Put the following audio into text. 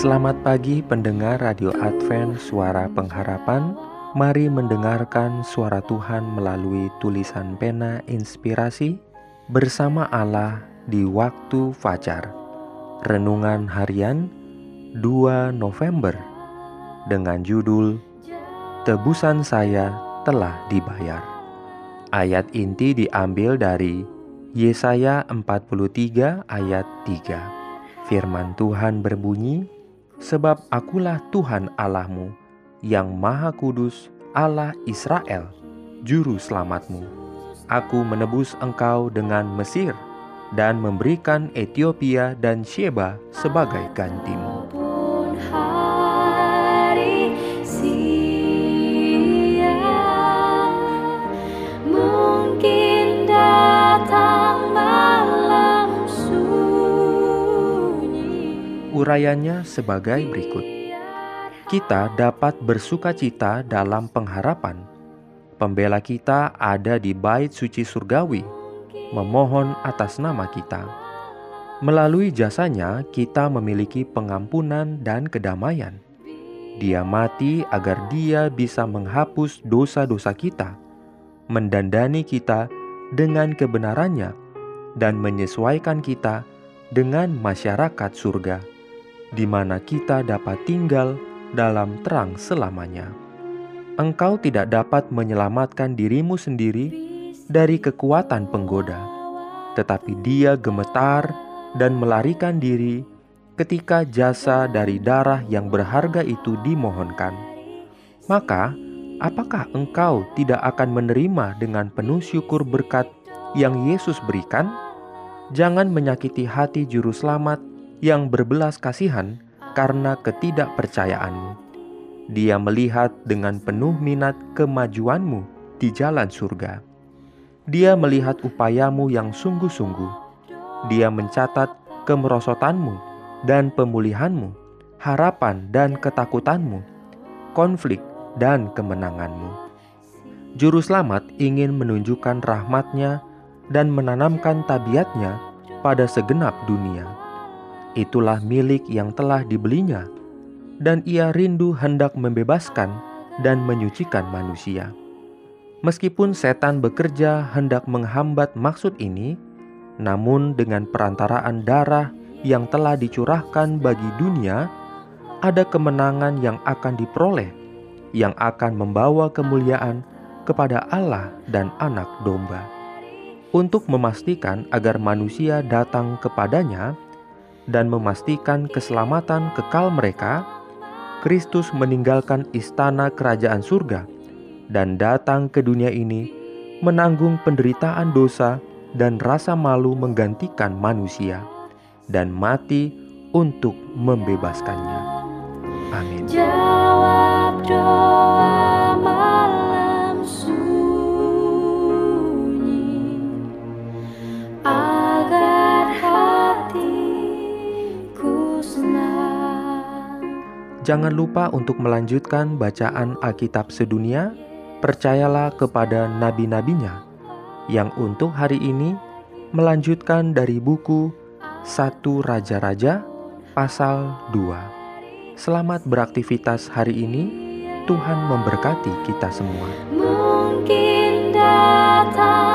Selamat pagi pendengar Radio Advent Suara Pengharapan. Mari mendengarkan suara Tuhan melalui tulisan pena inspirasi Bersama Allah di waktu fajar. Renungan harian 2 November Dengan judul Tebusan saya telah dibayar. Ayat inti diambil dari Yesaya 43 ayat 3 Firman Tuhan berbunyi, Sebab akulah Tuhan Allahmu, yang Maha Kudus, Allah Israel, Juru Selamatmu. Aku menebus engkau dengan Mesir, dan memberikan Ethiopia dan Sheba sebagai gantimu. Urayanya sebagai berikut. Kita dapat bersuka cita dalam pengharapan. Pembela kita ada di bait suci surgawi, memohon atas nama kita. Melalui jasanya, kita memiliki pengampunan dan kedamaian. Dia mati agar Dia bisa menghapus dosa-dosa kita, mendandani kita dengan kebenarannya, dan menyesuaikan kita dengan masyarakat surga, di mana kita dapat tinggal dalam terang selamanya. Engkau tidak dapat menyelamatkan dirimu sendiri dari kekuatan penggoda, tetapi Dia gemetar dan melarikan diri ketika jasa dari darah yang berharga itu dimohonkan. Maka, apakah engkau tidak akan menerima dengan penuh syukur berkat yang Yesus berikan? Jangan menyakiti hati juru selamat yang berbelas kasihan karena ketidakpercayaanmu. Dia melihat dengan penuh minat kemajuanmu di jalan surga. Dia melihat upayamu yang sungguh-sungguh. Dia mencatat kemerosotanmu dan pemulihanmu, harapan dan ketakutanmu, konflik dan kemenanganmu. Juru selamat ingin menunjukkan rahmatnya dan menanamkan tabiatnya pada segenap dunia. Itulah milik yang telah dibelinya, dan ia rindu hendak membebaskan dan menyucikan manusia. Meskipun setan bekerja hendak menghambat maksud ini, namun dengan perantaraan darah yang telah dicurahkan bagi dunia, ada kemenangan yang akan diperoleh, yang akan membawa kemuliaan kepada Allah dan Anak Domba. Untuk memastikan agar manusia datang kepadanya dan memastikan keselamatan kekal mereka, Kristus meninggalkan istana kerajaan surga dan datang ke dunia ini menanggung penderitaan dosa dan rasa malu menggantikan manusia dan mati untuk membebaskannya. Amin. Jawab doa Jangan lupa untuk melanjutkan bacaan Alkitab sedunia. Percayalah kepada nabi-nabinya yang untuk hari ini melanjutkan dari buku 1 Raja-Raja pasal 2. Selamat beraktivitas hari ini. Tuhan memberkati kita semua. Mungkin datang